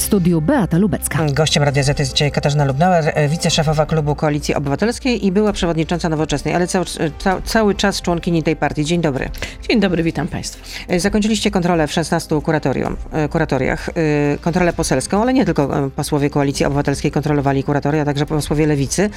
W studiu Beata Lubecka. Gościem Radia Z jest dzisiaj Katarzyna Lubnauer, e, wiceszefowa klubu Koalicji Obywatelskiej i była przewodnicząca Nowoczesnej, ale cały, ca, cały czas członkini tej partii. Dzień dobry. Dzień dobry, witam Państwa. E, zakończyliście kontrolę w 16 kuratorium, e, kuratoriach, kontrolę poselską, ale nie tylko posłowie Koalicji Obywatelskiej kontrolowali kuratoria, także posłowie Lewicy.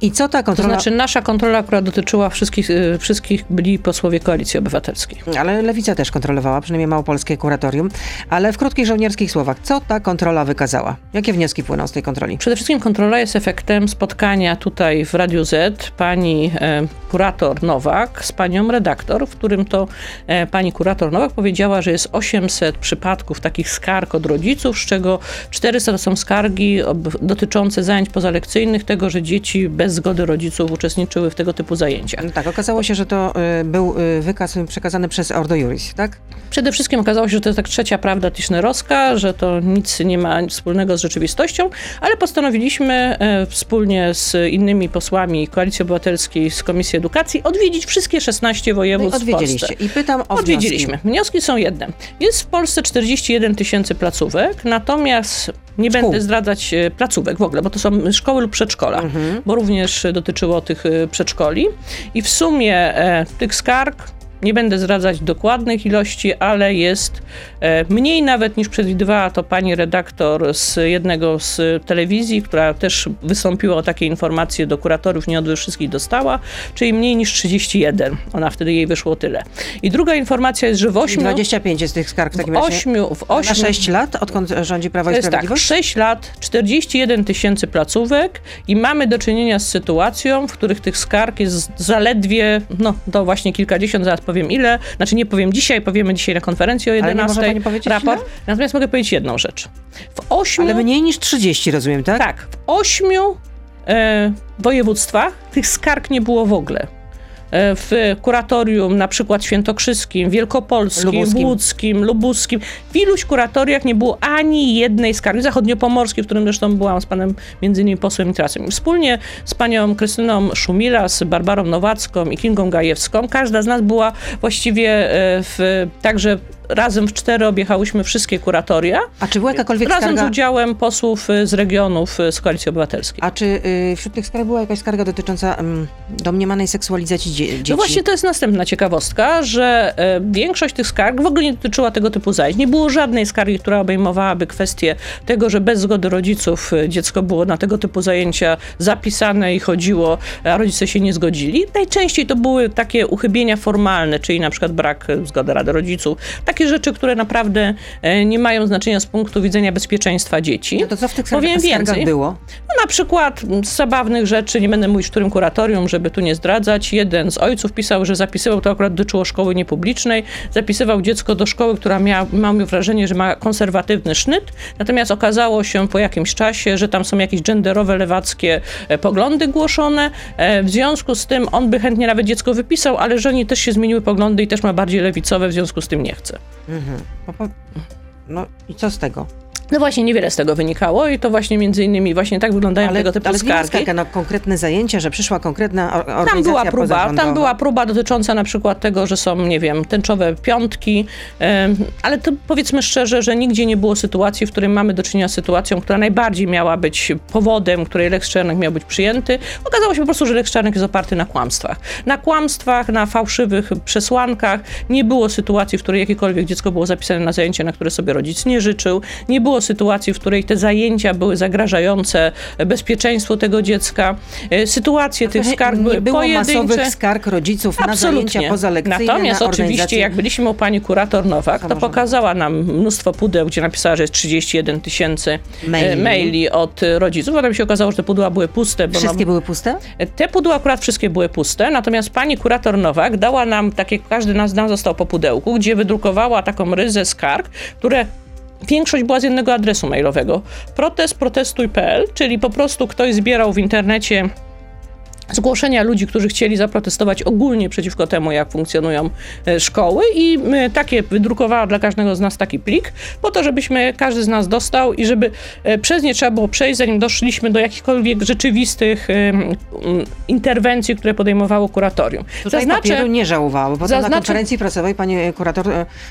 I co ta kontrola... To znaczy nasza kontrola, która dotyczyła wszystkich, wszystkich byli posłowie Koalicji Obywatelskiej. Ale Lewica też kontrolowała, przynajmniej małopolskie kuratorium. Ale w krótkich żołnierskich słowach, co ta kontrola wykazała? Jakie wnioski płyną z tej kontroli? Przede wszystkim kontrola jest efektem spotkania tutaj w Radiu Z pani e, kurator Nowak z panią redaktor, w którym to e, pani kurator Nowak powiedziała, że jest 800 przypadków takich skarg od rodziców, z czego 400 to są skargi dotyczące zajęć pozalekcyjnych, tego, że dzieci bez zgody rodziców uczestniczyły w tego typu zajęciach. Tak, okazało się, że to y, był y, wykaz przekazany przez Ordo Juris, tak? Przede wszystkim okazało się, że to jest tak trzecia prawda Tischnerowska, że to nic nie ma wspólnego z rzeczywistością, ale postanowiliśmy e, wspólnie z innymi posłami Koalicji Obywatelskiej z Komisji Edukacji odwiedzić wszystkie 16 województw no i odwiedziliście. w Polsce. I pytam o Odwiedziliśmy. Wnioski. wnioski są jedne. Jest w Polsce 41 tysięcy placówek, natomiast nie Szkół. będę zdradzać e, placówek w ogóle, bo to są szkoły lub przedszkola, mhm. bo również dotyczyło tych e, przedszkoli. I w sumie e, tych skarg nie będę zdradzać dokładnych ilości, ale jest e, mniej nawet niż przewidywała to pani redaktor z jednego z telewizji, która też wystąpiła o takie informacje do kuratorów, nie od wszystkich dostała, czyli mniej niż 31. Ona wtedy jej wyszło tyle. I druga informacja jest, że w 8... 25 jest tych skarg w takim w 8, w 8, Na 6 lat, odkąd rządzi Prawo i tak, Sprawiedliwość? tak, 6 lat, 41 tysięcy placówek i mamy do czynienia z sytuacją, w których tych skarg jest zaledwie, no to właśnie kilkadziesiąt, zaraz powiem ile, znaczy nie powiem dzisiaj, powiemy dzisiaj na konferencji o 11 Ale nie może raport. Ile? Natomiast mogę powiedzieć jedną rzecz. W ośmiu... Ale mniej niż 30, rozumiem, tak? Tak. W ośmiu e, województwach tych skarg nie było w ogóle. E, w kuratorium na przykład świętokrzyskim, wielkopolskim, lubuskim. łódzkim, lubuskim. W iluś kuratoriach nie było ani jednej skargi. Zachodniopomorskiej, w którym zresztą byłam z panem między innymi posłem Mitrasem. Wspólnie z panią Krystyną Szumila, z Barbarą Nowacką i Kingą Gajewską, każda z nas była właściwie e, w, także razem w cztery objechałyśmy wszystkie kuratoria. A czy była jakakolwiek razem skarga? z udziałem posłów y, z regionów y, z Koalicji Obywatelskiej. A czy y, wśród tych skarg była jakaś skarga dotycząca um, domniemanej seksualizacji dzie dzieci? No właśnie to jest następna ciekawostka, że większość tych skarg w ogóle nie dotyczyła tego typu zajęć. Nie było żadnej skargi, która obejmowałaby kwestię tego, że bez zgody rodziców dziecko było na tego typu zajęcia zapisane i chodziło, a rodzice się nie zgodzili. Najczęściej to były takie uchybienia formalne, czyli na przykład brak zgody Rady Rodziców, takie rzeczy, które naprawdę e, nie mają znaczenia z punktu widzenia bezpieczeństwa dzieci. No to co w tych Powiem więcej. było? No na przykład z zabawnych rzeczy, nie będę mówić w którym kuratorium, żeby tu nie zdradzać, jeden z ojców pisał, że zapisywał, to akurat dotyczyło szkoły niepublicznej, zapisywał dziecko do szkoły, która miała, miał wrażenie, że ma konserwatywny sznyt, natomiast okazało się po jakimś czasie, że tam są jakieś genderowe, lewackie e, poglądy głoszone. E, w związku z tym on by chętnie nawet dziecko wypisał, ale żonie też się zmieniły poglądy i też ma bardziej lewicowe, w związku z tym nie chce. Mhm. No i co z tego? No właśnie, niewiele z tego wynikało i to właśnie między innymi właśnie tak wyglądają ale, tego typu ale skargi. skarga, no, konkretne zajęcia, że przyszła konkretna organizacja Tam była próba, tam była próba dotycząca na przykład tego, że są, nie wiem, tęczowe piątki, ale to powiedzmy szczerze, że nigdzie nie było sytuacji, w której mamy do czynienia z sytuacją, która najbardziej miała być powodem, której Lex Czarnek miał być przyjęty. Okazało się po prostu, że Lex Czarnek jest oparty na kłamstwach. Na kłamstwach, na fałszywych przesłankach. Nie było sytuacji, w której jakiekolwiek dziecko było zapisane na zajęcia, na które sobie rodzic nie życzył. Nie było sytuacji, w której te zajęcia były zagrażające bezpieczeństwu tego dziecka. E, sytuacje tych skarg były nie było pojedyncze. masowych skarg rodziców Absolutnie. na zajęcia pozalekcyjne, Natomiast na oczywiście, jak byliśmy u pani kurator Nowak, to pokazała nam mnóstwo pudeł, gdzie napisała, że jest 31 tysięcy e, maili. maili od rodziców. Potem się okazało, że te pudła były puste. wszystkie no, były puste? Te pudła akurat wszystkie były puste, natomiast pani kurator Nowak dała nam, tak jak każdy nas nam został po pudełku, gdzie wydrukowała taką ryzę skarg, które Większość była z jednego adresu mailowego. Protest protestuj.pl, czyli po prostu ktoś zbierał w internecie zgłoszenia ludzi, którzy chcieli zaprotestować ogólnie przeciwko temu, jak funkcjonują e, szkoły i e, takie wydrukowała dla każdego z nas taki plik, po to, żebyśmy każdy z nas dostał i żeby e, przez nie trzeba było przejść, zanim doszliśmy do jakichkolwiek rzeczywistych interwencji, które podejmowało kuratorium. Tutaj Zaznaczę, papieru nie żałowało, bo na konferencji prasowej pani kurator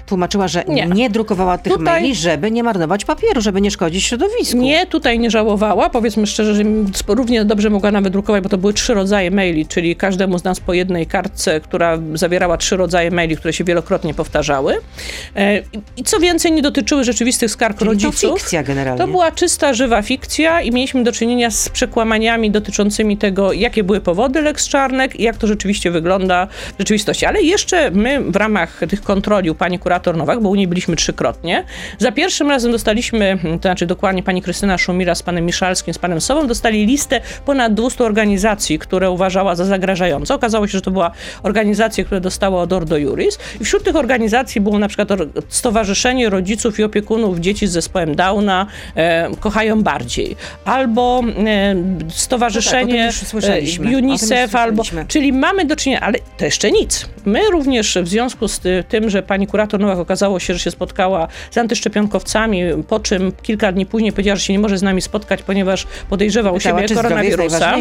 tłumaczyła, że nie, nie drukowała tych tutaj, maili, żeby nie marnować papieru, żeby nie szkodzić środowisku. Nie, tutaj nie żałowała, powiedzmy szczerze, że równie dobrze mogła nawet drukować, bo to były trzy rodzaje rodzaje maili, czyli każdemu z nas po jednej kartce, która zawierała trzy rodzaje maili, które się wielokrotnie powtarzały. E, I co więcej, nie dotyczyły rzeczywistych skarg czyli rodziców. To fikcja generalnie. To była czysta, żywa fikcja i mieliśmy do czynienia z przekłamaniami dotyczącymi tego, jakie były powody Lex Czarnek i jak to rzeczywiście wygląda w rzeczywistości. Ale jeszcze my w ramach tych kontroli u pani kurator Nowak, bo u niej byliśmy trzykrotnie, za pierwszym razem dostaliśmy, to znaczy dokładnie pani Krystyna Szumira z panem Miszalskim, z panem Sobą, dostali listę ponad 200 organizacji, które które uważała za zagrażające. Okazało się, że to była organizacja, która dostała od Ordo Juris. I wśród tych organizacji było na przykład Stowarzyszenie Rodziców i Opiekunów Dzieci z Zespołem Downa e, Kochają Bardziej. Albo e, Stowarzyszenie no tak, e, UNICEF, albo... Czyli mamy do czynienia, ale to jeszcze nic. My również w związku z tym, że pani kurator Nowak okazało się, że się spotkała z antyszczepionkowcami, po czym kilka dni później powiedziała, że się nie może z nami spotkać, ponieważ podejrzewa u siebie koronawirusa.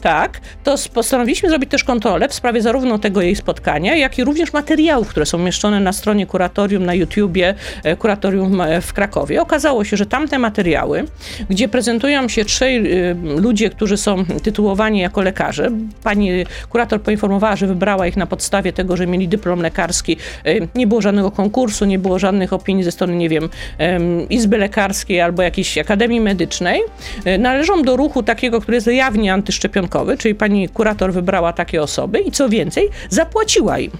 Tak, to postanowiliśmy zrobić też kontrolę w sprawie zarówno tego jej spotkania, jak i również materiałów, które są umieszczone na stronie kuratorium na YouTubie, e, kuratorium e, w Krakowie. Okazało się, że tamte materiały, gdzie prezentują się trzej e, ludzie, którzy są tytułowani jako lekarze, pani kurator poinformowała, że wybrała ich na podstawie tego, że mieli dyplom lekarski. Nie było żadnego konkursu, nie było żadnych opinii ze strony, nie wiem, Izby Lekarskiej albo jakiejś Akademii Medycznej. Należą do ruchu takiego, który jest jawnie antyszczepionkowy, czyli pani pani kurator wybrała takie osoby i co więcej, zapłaciła im.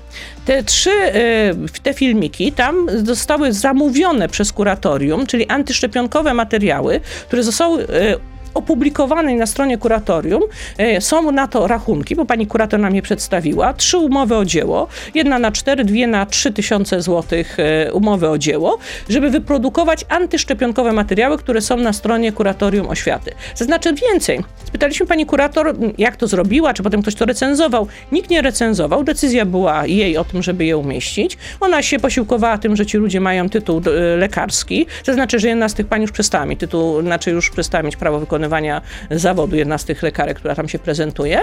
Te trzy e, te filmiki tam zostały zamówione przez kuratorium, czyli antyszczepionkowe materiały, które zostały e, opublikowanej na stronie kuratorium e, są na to rachunki, bo pani kurator nam je przedstawiła. Trzy umowy o dzieło, jedna na cztery, dwie na trzy tysiące złotych e, umowy o dzieło, żeby wyprodukować antyszczepionkowe materiały, które są na stronie kuratorium oświaty. Zaznaczę więcej. Spytaliśmy pani kurator, jak to zrobiła, czy potem ktoś to recenzował. Nikt nie recenzował, decyzja była jej o tym, żeby je umieścić. Ona się posiłkowała tym, że ci ludzie mają tytuł e, lekarski. Zaznaczę, że jedna z tych pani już przestała tytuł, znaczy już przestała mieć prawo wykonywania wykonywania zawodu, jedna z tych lekarek, która tam się prezentuje,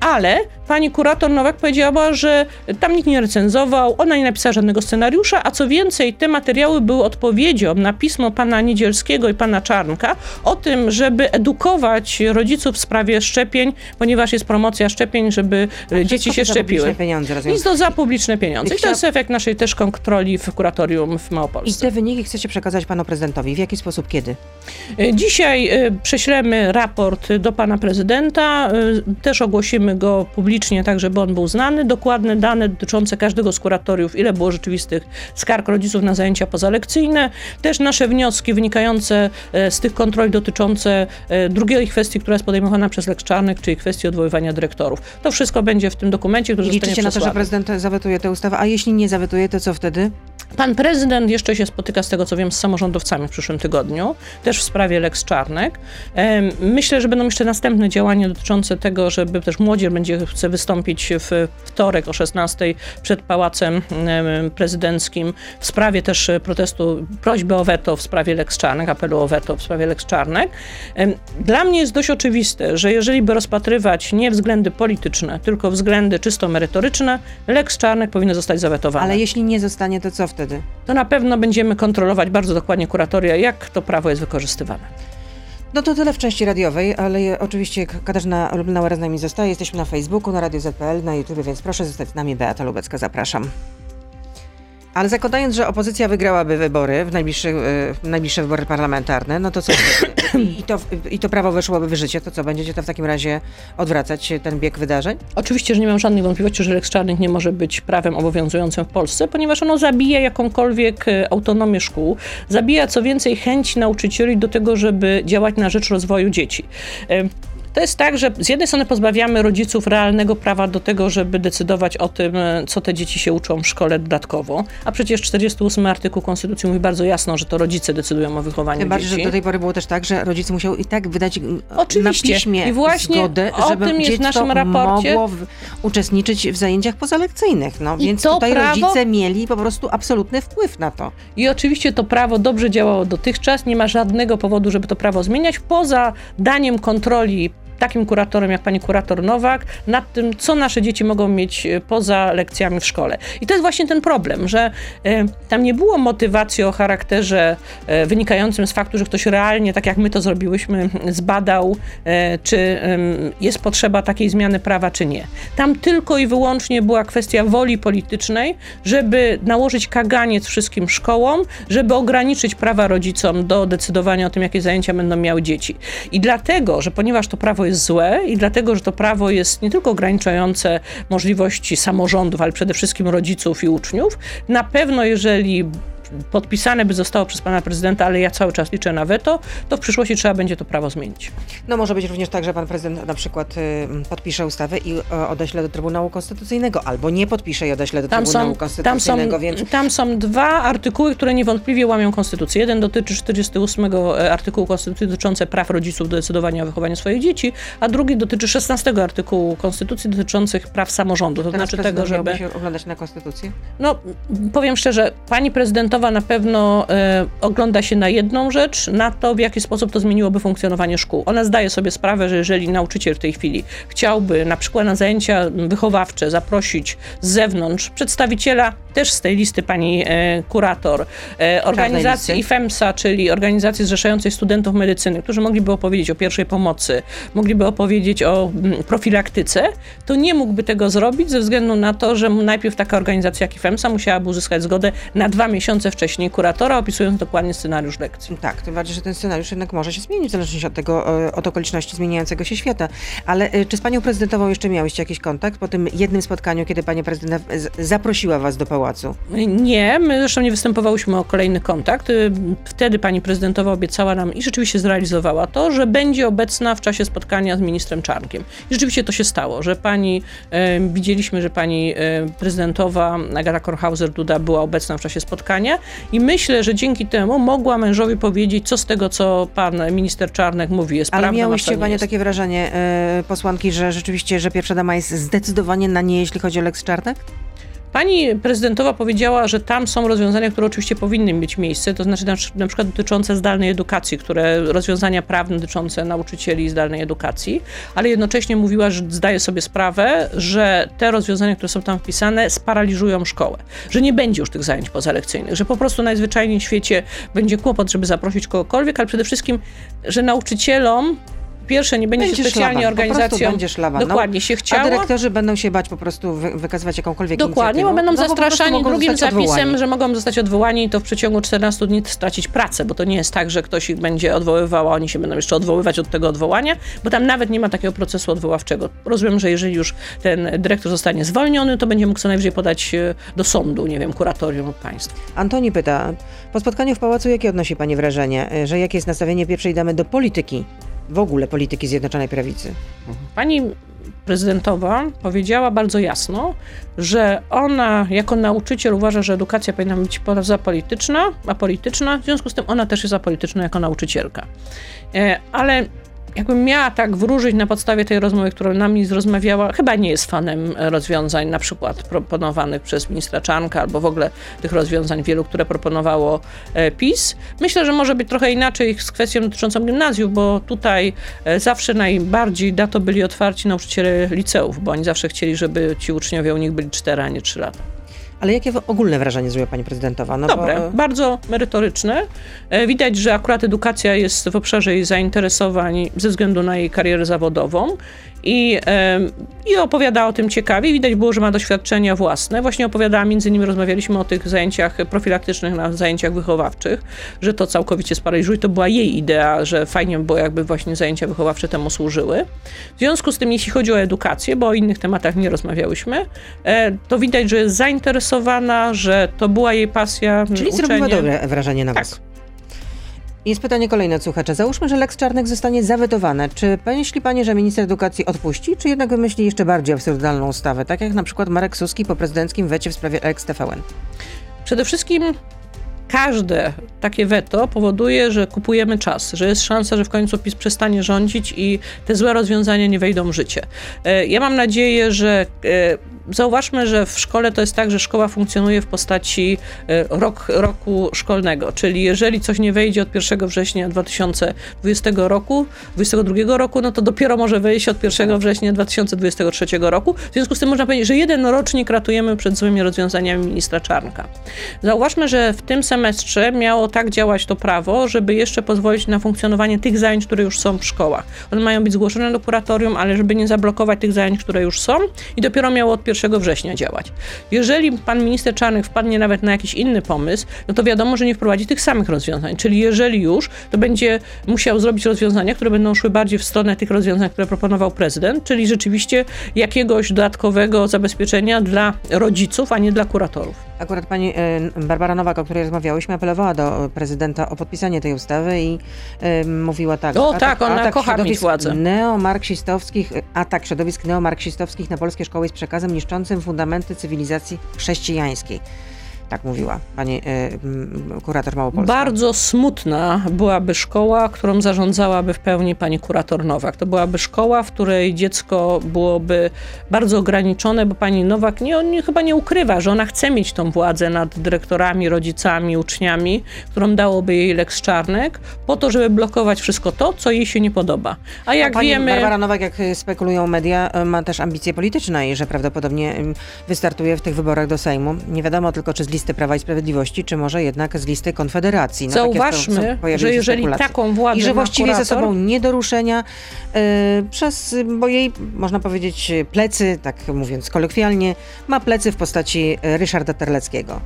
ale pani kurator Nowak powiedziała, że tam nikt nie recenzował, ona nie napisała żadnego scenariusza, a co więcej, te materiały były odpowiedzią na pismo pana Niedzielskiego i pana Czarnka o tym, żeby edukować rodziców w sprawie szczepień, ponieważ jest promocja szczepień, żeby dzieci się szczepiły. To za publiczne pieniądze. I, to jest efekt naszej też kontroli w kuratorium w Małopolsce. I te wyniki chcecie przekazać panu prezydentowi. W jaki sposób, kiedy? Dzisiaj e, prześlemy Piszemy raport do pana prezydenta, y, też ogłosimy go publicznie, tak żeby on był znany. Dokładne dane dotyczące każdego z kuratoriów, ile było rzeczywistych skarg rodziców na zajęcia pozalekcyjne. Też nasze wnioski wynikające y, z tych kontroli dotyczące y, drugiej kwestii, która jest podejmowana przez Lex Czarnek, czyli kwestii odwoływania dyrektorów. To wszystko będzie w tym dokumencie, który I liczycie na to, że prezydent zawetuje tę ustawę, a jeśli nie zawetuje, to co wtedy? Pan prezydent jeszcze się spotyka, z tego co wiem, z samorządowcami w przyszłym tygodniu, też w sprawie Lex Czarnek. Myślę, że będą jeszcze następne działania dotyczące tego, żeby też młodzież będzie chce wystąpić w wtorek o 16 przed Pałacem Prezydenckim w sprawie też protestu, prośby o weto w sprawie Lex Czarnek, apelu o weto w sprawie Lex Czarnek. Dla mnie jest dość oczywiste, że jeżeli by rozpatrywać nie względy polityczne, tylko względy czysto merytoryczne, Lex Czarnek powinien zostać zawetowany. Ale jeśli nie zostanie, to co wtedy? To na pewno będziemy kontrolować bardzo dokładnie kuratoria, jak to prawo jest wykorzystywane. No to tyle w części radiowej, ale oczywiście Katarzyna Lubnauer z nami zostaje. Jesteśmy na Facebooku, na Radio ZPL, na YouTube, więc proszę zostać z nami. Beata Lubecka, zapraszam. Ale zakładając, że opozycja wygrałaby wybory, w najbliższe, w najbliższe wybory parlamentarne, no to co? I to, I to prawo weszłoby w życie, to co? Będziecie to w takim razie odwracać ten bieg wydarzeń? Oczywiście, że nie mam żadnych wątpliwości, że Lex Czarnych nie może być prawem obowiązującym w Polsce, ponieważ ono zabija jakąkolwiek e, autonomię szkół, zabija co więcej chęć nauczycieli do tego, żeby działać na rzecz rozwoju dzieci. To jest tak, że z jednej strony pozbawiamy rodziców realnego prawa do tego, żeby decydować o tym, co te dzieci się uczą w szkole dodatkowo, a przecież 48 artykuł Konstytucji mówi bardzo jasno, że to rodzice decydują o wychowaniu Tym bardziej, dzieci. że do tej pory było też tak, że rodzice musiał i tak wydać mm, Oczywiście. na piśmie I właśnie zgodę, o żeby tym jest w naszym raporcie. mogło w, uczestniczyć w zajęciach pozalekcyjnych. No, I więc tutaj prawo- rodzice mieli po prostu absolutny wpływ na to. I oczywiście to prawo dobrze działało dotychczas, nie ma żadnego powodu, żeby to prawo zmieniać, poza daniem kontroli takim kuratorem jak pani kurator Nowak nad tym, co nasze dzieci mogą mieć e, poza lekcjami w szkole. I to jest właśnie ten problem, że e, tam nie było motywacji o charakterze e, wynikającym z faktu, że ktoś realnie, tak jak my to zrobiłyśmy, zbadał, czy jest potrzeba takiej zmiany prawa, czy nie. Tam tylko i wyłącznie była kwestia woli politycznej, żeby nałożyć kaganiec wszystkim szkołom, żeby ograniczyć prawa rodzicom do decydowania o tym, jakie zajęcia będą miały dzieci. I dlatego, że ponieważ to prawo jest złe i dlatego, że to prawo jest nie tylko ograniczające możliwości samorządów, ale przede wszystkim rodziców i uczniów, na pewno jeżeli podpisane by zostało przez pana prezydenta, ale ja cały czas liczę na weto, to w przyszłości trzeba będzie to prawo zmienić. No może być również tak, że pan prezydent na przykład y, podpisze ustawę i odeśle do Trybunału Konstytucyjnego, albo nie podpisze i odeśle do Tam Trybunału są, tam, są, Konstytucyjnego, więc tam są dwa artykuły, które niewątpliwie łamią konstytucję. Jeden dotyczy 48 artykułu konstytucji dotyczące praw rodziców do decydowania o wychowaniu swoich dzieci, a drugi dotyczy 16 artykułu konstytucji dotyczących praw samorządu. To teraz znaczy tego, żeby... się oglądać na Konstytucję. No, powiem szczerze, pani prezydentowa na pewno e, ogląda się na jedną rzecz, na to, w jaki sposób to zmieniłoby funkcjonowanie szkół. Ona zdaje sobie sprawę, że jeżeli nauczyciel w tej chwili chciałby na przykład na zajęcia wychowawcze zaprosić z zewnątrz przedstawiciela też z tej listy pani e, kurator, e, organizacji. IFEMSA, czyli organizacji zrzeszającej studentów medycyny, którzy mogliby opowiedzieć o pierwszej pomocy, mogliby opowiedzieć o mm, profilaktyce, to nie mógłby tego zrobić ze względu na to, że najpierw taka organizacja jak IFEMSA musiałaby uzyskać zgodę na dwa miesiące wcześniej kuratora, opisując dokładnie scenariusz lekcji. Tak, tym bardziej, że ten scenariusz jednak może się zmienić w zależności od tego, e, od okoliczności zmieniającego się świata. Ale e, czy z panią prezydentową jeszcze miałyście jakiś kontakt po tym jednym spotkaniu, kiedy pani prezydent zaprosiła was do pałacu? Nie, my zresztą nie występowałyśmy o kolejny kontakt. Y, Wtedy pani prezydentowa obiecała nam i rzeczywiście zrealizowała to, że będzie obecna w czasie spotkania z ministrem Czarnkiem. I rzeczywiście to się stało, że pani, e, widzieliśmy, że pani e, prezydentowa Agata Kornhauser-Duda była obecna w czasie spotkania i myślę, że dzięki temu mogła mężowi powiedzieć, co z tego, co pan minister Czarnek mówi jest Ale prawdą, a co miałyście nie panie takie wrażenie, e, posłanki, że rzeczywiście, że pierwsza dama jest zdecydowanie na nie, jeśli chodzi o Lex Czarnek? Pani prezydentowa powiedziała, że tam są rozwiązania, które oczywiście powinny mieć miejsce, to znaczy na, przykład dotyczące zdalnej edukacji, które rozwiązania prawne dotyczące nauczycieli zdalnej edukacji, ale jednocześnie mówiła, że zdaje sobie sprawę, że te rozwiązania, które są tam wpisane, sparaliżują szkołę, że nie będzie już tych zajęć pozalekcyjnych, że po prostu najzwyczajniej w świecie będzie kłopot, żeby zaprosić kogokolwiek, ale przede wszystkim, że nauczycielom Pierwsze, nie będzie, Będzie się specjalnie organizacją. będzie szlaban. No, Dokładnie się A chciało. dyrektorzy będą się bać po prostu wy, wykazywać jakąkolwiek Dokładnie, bo będą no, zastraszani mogą drugim zapisem, odwołani. że mogą zostać odwołani i to w przeciągu 14 dni stracić pracę, bo to nie jest tak, że ktoś ich będzie odwoływał, a oni się będą jeszcze odwoływać od tego odwołania, bo tam nawet nie ma takiego procesu odwoławczego. Rozumiem, że jeżeli już ten dyrektor zostanie zwolniony, to będzie mógł co najwyżej podać e, do sądu, nie wiem, kuratorium lub państwu. Antoni pyta, po spotkaniu w pałacu jakie odnosi pani wrażenie, e, że jakie jest nastawienie pierwszej damy do polityki, w ogóle polityki Zjednoczonej Prawicy? Pani prezydentowa powiedziała bardzo jasno, że ona jako nauczyciel uważa, że edukacja powinna być zapolityczna, apolityczna, w związku z tym ona też jest apolityczna jako nauczycielka. E, Ale jakbym miała tak wróżyć na podstawie tej rozmowy, którą nami rozmawiała, chyba nie jest fanem rozwiązań na przykład proponowanych przez ministra Czarnka albo w ogóle tych rozwiązań wielu, które proponowało e, PiS. Myślę, że może być trochę inaczej z kwestią dotyczącą gimnazjów, bo tutaj e, zawsze najbardziej na to byli otwarci nauczyciele liceów, bo oni zawsze chcieli, żeby ci uczniowie u nich byli 4, a nie 3 lata. Ale jakie ogólne wrażenie zrobiła pani prezydentowa? No Dobre, Bo, bardzo merytoryczne. E, Widać, że akurat edukacja jest w obszarze jej zainteresowań ze względu na jej karierę zawodową i, i opowiada o tym ciekawie. Widać było, że ma doświadczenia własne. Właśnie opowiadała, między innymi rozmawialiśmy o tych zajęciach profilaktycznych na zajęciach wychowawczych, że to całkowicie sparaliżuje. To była jej idea, że fajnie by było, jakby właśnie zajęcia wychowawcze temu służyły. W związku z tym, jeśli chodzi o edukację, bo o innych tematach nie rozmawiałyśmy, e, to widać, że jest zainteresowana, że to była jej pasja. czyli uczenie. zrobiła dobre wrażenie na Tak. was. Jest pytanie kolejne od słuchacza. Załóżmy, że Lex Czarnek zostanie zawetowane. Czy myśli pani, że minister edukacji odpuści, czy jednak wymyśli jeszcze bardziej absurdalną ustawę, tak jak na przykład Marek Suski po prezydenckim wecie w sprawie Lex TVN? Przede wszystkim każde takie weto powoduje, że kupujemy czas, że jest szansa, że w końcu PiS przestanie rządzić i te złe rozwiązania nie wejdą w życie. E, ja mam nadzieję, że e, zauważmy, że w szkole to jest tak, że szkoła funkcjonuje w postaci e, rok, roku szkolnego, czyli jeżeli coś nie wejdzie od 1 września 2020 roku, 2022 roku, no to dopiero może wejść od 1 września 2023 roku. W związku z tym można powiedzieć, że jeden rocznik ratujemy przed złymi rozwiązaniami ministra Czarnka. Zauważmy, że w tym semestrze miało tak działać to prawo, żeby jeszcze pozwolić na funkcjonowanie tych zajęć, które już są w szkołach. One mają być zgłoszone do kuratorium, ale żeby nie zablokować tych zajęć, które już są i dopiero miało od 1 1 września działać. Jeżeli pan minister Czarnek wpadnie nawet na jakiś inny pomysł, no to wiadomo, że nie wprowadzi tych samych rozwiązań. Czyli jeżeli już, to będzie musiał zrobić rozwiązania, które będą szły bardziej w stronę tych rozwiązań, które proponował prezydent, czyli rzeczywiście jakiegoś dodatkowego zabezpieczenia dla rodziców, a nie dla kuratorów. Akurat pani e, Barbara Nowak, o której rozmawiałyśmy, apelowała do prezydenta o podpisanie tej ustawy i y, mówiła tak. O atak, tak, ona atak kocha mieć władzę. Neomarksistowskich, atak środowisk neomarksistowskich na polskie szkoły jest przekazem niszczącym fundamenty cywilizacji chrześcijańskiej. Tak mówiła pani y, kurator Małopolska. Bardzo smutna byłaby szkoła, którą zarządzałaby w pełni pani kurator Nowak. To byłaby szkoła, w której dziecko byłoby bardzo ograniczone, bo pani Nowak nie, nie, chyba nie ukrywa, że ona chce mieć tą władzę nad dyrektorami, rodzicami, uczniami, którą dałoby jej Lex Czarnek, po to, żeby blokować wszystko to, co jej się nie podoba. A jak A pani wiemy... Barbara Nowak, jak spekulują media, ma też ambicje polityczne i że prawdopodobnie wystartuje w tych wyborach do Sejmu. Nie wiadomo tylko, czy z listy Prawa i Sprawiedliwości, czy może jednak z listy Konfederacji. No, Zauważmy, że jeżeli taką władzę I że właściwie kurator... ze sobą nie do ruszenia yy, przez, bo jej, można powiedzieć, plecy, tak mówiąc kolokwialnie, ma plecy w postaci Ryszarda Terleckiego.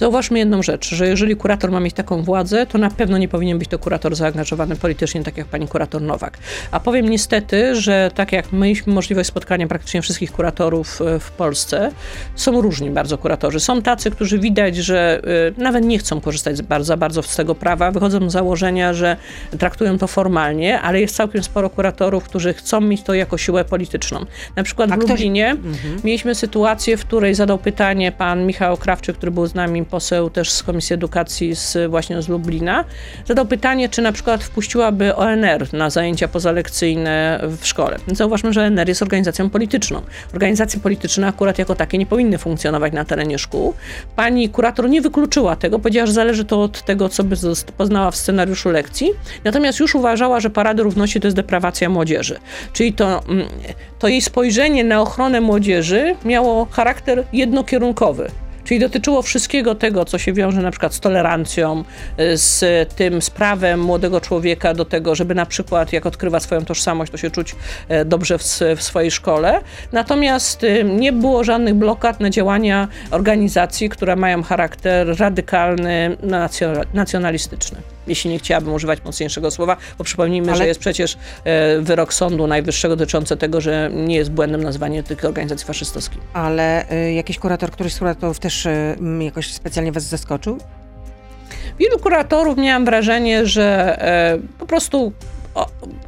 Zauważmy jedną rzecz, że jeżeli kurator ma mieć taką władzę, to na pewno nie powinien być to kurator zaangażowany politycznie, tak jak pani kurator Nowak. A powiem niestety, że tak jak mieliśmy możliwość spotkania praktycznie wszystkich kuratorów e, w Polsce, są różni bardzo kuratorzy. Są tacy, którzy widać, że e, nawet nie chcą korzystać bardzo, bardzo z tego prawa, wychodzą z założenia, że traktują to formalnie, ale jest całkiem sporo kuratorów, którzy chcą mieć to jako siłę polityczną. Na przykład A w Lublinie ktoś... mhm. mieliśmy sytuację, w której zadał pytanie pan Michał Krawczyk, który był z nami poseł też z Komisji Edukacji z, właśnie z Lublina, zadał pytanie, czy na przykład wpuściłaby ONR na zajęcia pozalekcyjne w szkole. Zauważmy, że ONR jest organizacją polityczną. Organizacje polityczne akurat jako takie nie powinny funkcjonować na terenie szkół. Pani kurator nie wykluczyła tego, powiedziała, że zależy to od tego, co by poznała w scenariuszu lekcji, natomiast już uważała, że Parady Równości to jest deprawacja młodzieży. Czyli to, mm, to jej spojrzenie na ochronę młodzieży miało charakter jednokierunkowy. Czyli dotyczyło wszystkiego tego, co się wiąże na przykład z tolerancją, z tym z prawem młodego człowieka do tego, żeby na przykład jak odkrywa swoją tożsamość, to się czuć e, dobrze w, w swojej szkole. Natomiast y, nie było żadnych blokad na działania organizacji, które mają charakter radykalny, nacjonalistyczny jeśli nie chciałabym używać mocniejszego słowa, bo przypomnijmy, Ale... że jest przecież e, wyrok Sądu Najwyższego dotyczący tego, że nie jest błędem nazywanie tych organizacji faszystowskich. Ale y, jakiś kurator, któryś z kuratorów też y, jakoś specjalnie was zaskoczył? Wielu kuratorów miałam wrażenie, że e, po prostu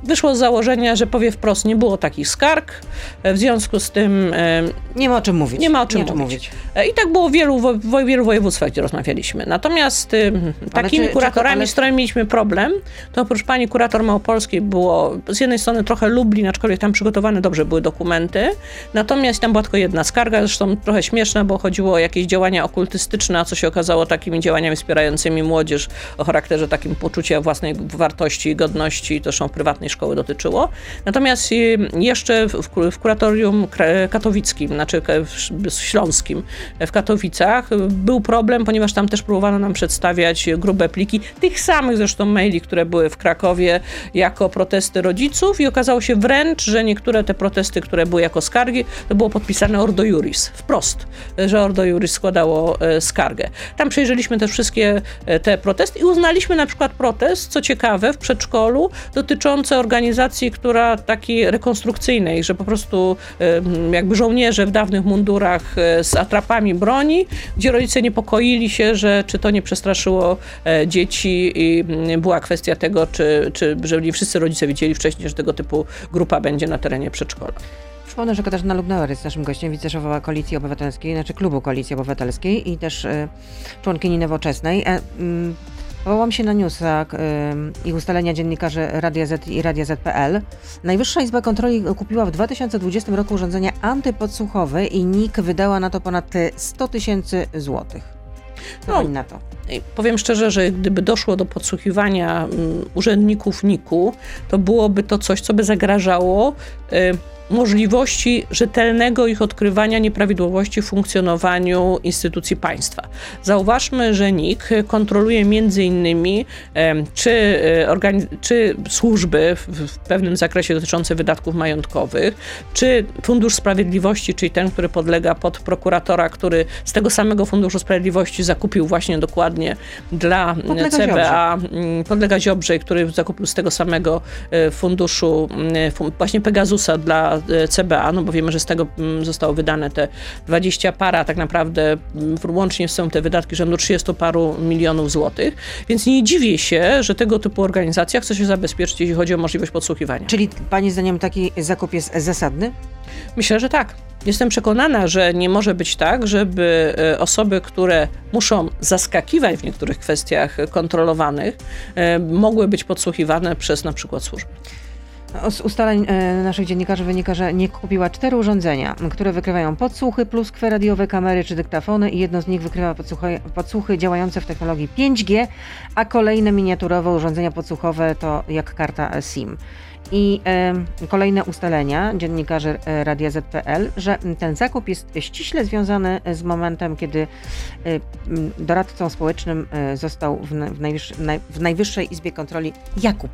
wyszło z założenia, że powie wprost, nie było takich skarg, w związku z tym... Nie ma o czym mówić. Nie ma o czym, mówić. mówić. E, I tak było w wielu, w wielu województwach, gdzie rozmawialiśmy. Natomiast takimi czy, kuratorami, czy ale... z którymi mieliśmy problem, to oprócz pani kurator Małopolskiej było z jednej strony trochę Lublin, aczkolwiek tam przygotowane dobrze były dokumenty, natomiast tam była tylko jedna skarga, zresztą trochę śmieszna, bo chodziło o jakieś działania okultystyczne, a co się okazało takimi działaniami wspierającymi młodzież o charakterze takim poczucia własnej wartości i godności, to zresztą prywatnej szkoły dotyczyło. Natomiast y, jeszcze w, w kuratorium katowickim, znaczy w śląskim w Katowicach był problem, ponieważ tam też próbowano nam przedstawiać grube pliki, tych samych zresztą maili, które były w Krakowie jako protesty rodziców i okazało się wręcz, że niektóre te protesty, które były jako skargi, to było podpisane Ordo Juris, wprost, że Ordo Juris składało e, skargę. Tam przejrzeliśmy też wszystkie e, te protesty i uznaliśmy na przykład protest, co ciekawe, w przedszkolu dotyczący organizacji, która takiej rekonstrukcyjnej, że po prostu jakby żołnierze w dawnych mundurach e, z atrapami broni, gdzie rodzice niepokoili się, że czy to nie przestraszyło e, dzieci i była kwestia tego, czy, czy że nie wszyscy rodzice wiedzieli wcześniej, że tego typu grupa będzie na terenie przedszkola. Przypomnę, że Katarzyna Lubnauer jest naszym gościem, wiceszefowa Koalicji Obywatelskiej, znaczy Klubu Koalicji Obywatelskiej i też y, członkini Nowoczesnej. E, y, Powołam się na newsa y, i ustalenia dziennikarzy Radia Z i Radia Z.pl. Najwyższa Izba Kontroli kupiła w 2020 roku urządzenia antypodsłuchowe i NIK wydała na to ponad 100 tysięcy złotych. No, na to? Powiem szczerze, że gdyby doszło do podsłuchiwania um, urzędników NIK-u, to byłoby to coś, co by zagrażało y, możliwości rzetelnego ich odkrywania nieprawidłowości w funkcjonowaniu instytucji państwa. Zauważmy, że NIK kontroluje między innymi czy, e, czy służby w pewnym zakresie dotyczące wydatków majątkowych, czy Fundusz Sprawiedliwości, czyli ten, który podlega pod prokuratora, który z tego samego Funduszu Sprawiedliwości zakupił właśnie dokładnie dla podlega CBA, Ziobrze. Mm, podlega Ziobrze, który zakupił z tego samego e, funduszu mm, właśnie Pegasusa dla E, CBA, no bo wiemy, że z tego mm, zostało wydane te 20 para, tak naprawdę mm, łącznie są te wydatki rzędu 30 paru milionów złotych, więc nie dziwię się, że tego typu organizacja chce się zabezpieczyć, jeśli chodzi o możliwość podsłuchiwania. Czyli Pani zdaniem taki zakup jest zasadny? Myślę, że tak. Jestem przekonana, że nie może być tak, żeby e, osoby, które muszą zaskakiwać w niektórych kwestiach kontrolowanych, e, mogły być podsłuchiwane przez na przykład służby. Z ustaleń e, naszych dziennikarzy wynika, że nie kupiła cztery urządzenia, które wykrywają podsłuchy, pluskwe radiowe, kamery czy dyktafony i jedno z nich wykrywa podsłuchy, podsłuchy działające w technologii 5G, a kolejne miniaturowe urządzenia podsłuchowe to jak karta SIM. I e, kolejne ustalenia dziennikarzy e, Radia ZPL, że ten zakup jest ściśle związany z momentem, kiedy e, doradcą społecznym został w, w, najwyższej, w Najwyższej Izbie Kontroli Jakub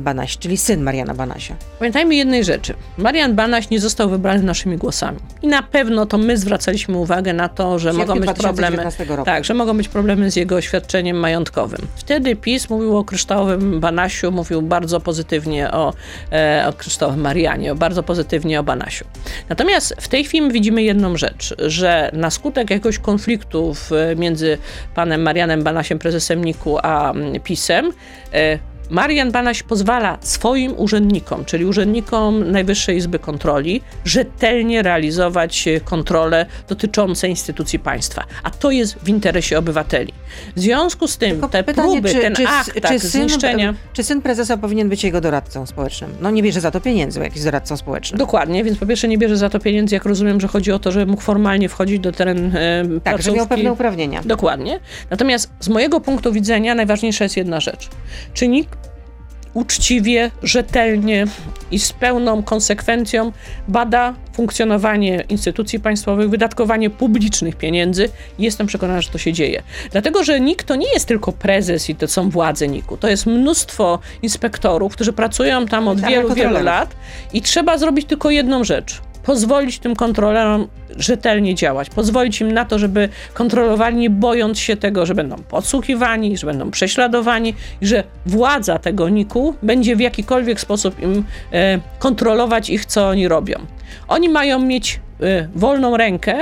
Banaś, czyli syn Mariana Banasia. Pamiętajmy jednej rzeczy. Marian Banaś nie został wybrany naszymi głosami. I na pewno to my zwracaliśmy uwagę na to, że mogą być problemy. Tak, że mogą być problemy z jego oświadczeniem majątkowym. Wtedy PiS mówił o kryształowym Banasiu, mówił bardzo pozytywnie o, e, o kryształowym Marianie, bardzo pozytywnie o Banasiu. Natomiast w tej chwili widzimy jedną rzecz, że na skutek jakiegoś konfliktu między panem Marianem Banasiem, prezesem Niku, a mm, PiSem, e, Marian Banaś pozwala swoim urzędnikom, czyli urzędnikom Najwyższej Izby Kontroli, rzetelnie realizować kontrole dotyczące instytucji państwa. A to jest w interesie obywateli. W związku z tym Tylko te pytanie, próby, czy, ten czy, akt czy tak, syn, zniszczenia... Czy syn prezesa powinien być jego doradcą społecznym? No nie bierze za to pieniędzy, jakiś doradcą społecznym. Dokładnie, więc po pierwsze nie bierze za to pieniędzy, jak rozumiem, że chodzi o to, żeby mógł formalnie wchodzić do terenu e, Tak, placówki. że miał pewne uprawnienia. Dokładnie. Natomiast z mojego punktu widzenia najważniejsza jest jedna rzecz. Czy nikt uczciwie, rzetelnie i z pełną konsekwencją bada funkcjonowanie instytucji państwowych, wydatkowanie publicznych pieniędzy. I jestem przekonana, że to się dzieje. Dlatego, że NIK to nie jest tylko prezes i to są władze NIK-u, to jest mnóstwo inspektorów, którzy pracują tam od wielu, wielu lat i trzeba zrobić tylko jedną rzecz pozwolić tym kontrolerom rzetelnie działać, pozwolić im na to, żeby kontrolowali, nie bojąc się tego, że będą podsłuchiwani, że będą prześladowani i że władza tego NIK-u będzie w jakikolwiek sposób im e, kontrolować ich, co oni robią. Oni mają mieć e, wolną rękę